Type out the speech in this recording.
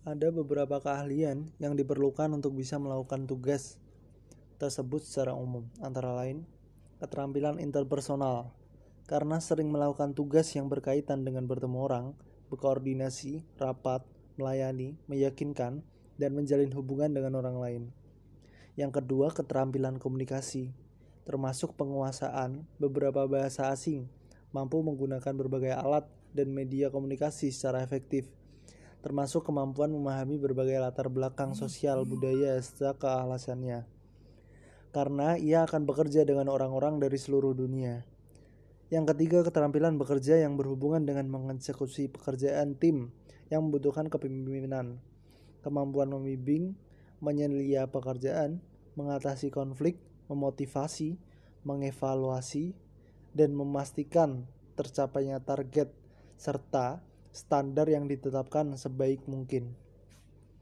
Ada beberapa keahlian yang diperlukan untuk bisa melakukan tugas tersebut secara umum, antara lain keterampilan interpersonal, karena sering melakukan tugas yang berkaitan dengan bertemu orang, berkoordinasi, rapat, melayani, meyakinkan, dan menjalin hubungan dengan orang lain. Yang kedua, keterampilan komunikasi, termasuk penguasaan beberapa bahasa asing, mampu menggunakan berbagai alat dan media komunikasi secara efektif termasuk kemampuan memahami berbagai latar belakang sosial, budaya, serta kealasannya. Karena ia akan bekerja dengan orang-orang dari seluruh dunia. Yang ketiga, keterampilan bekerja yang berhubungan dengan mengeksekusi pekerjaan tim yang membutuhkan kepemimpinan, kemampuan membimbing, menyelia pekerjaan, mengatasi konflik, memotivasi, mengevaluasi, dan memastikan tercapainya target serta standar yang ditetapkan sebaik mungkin.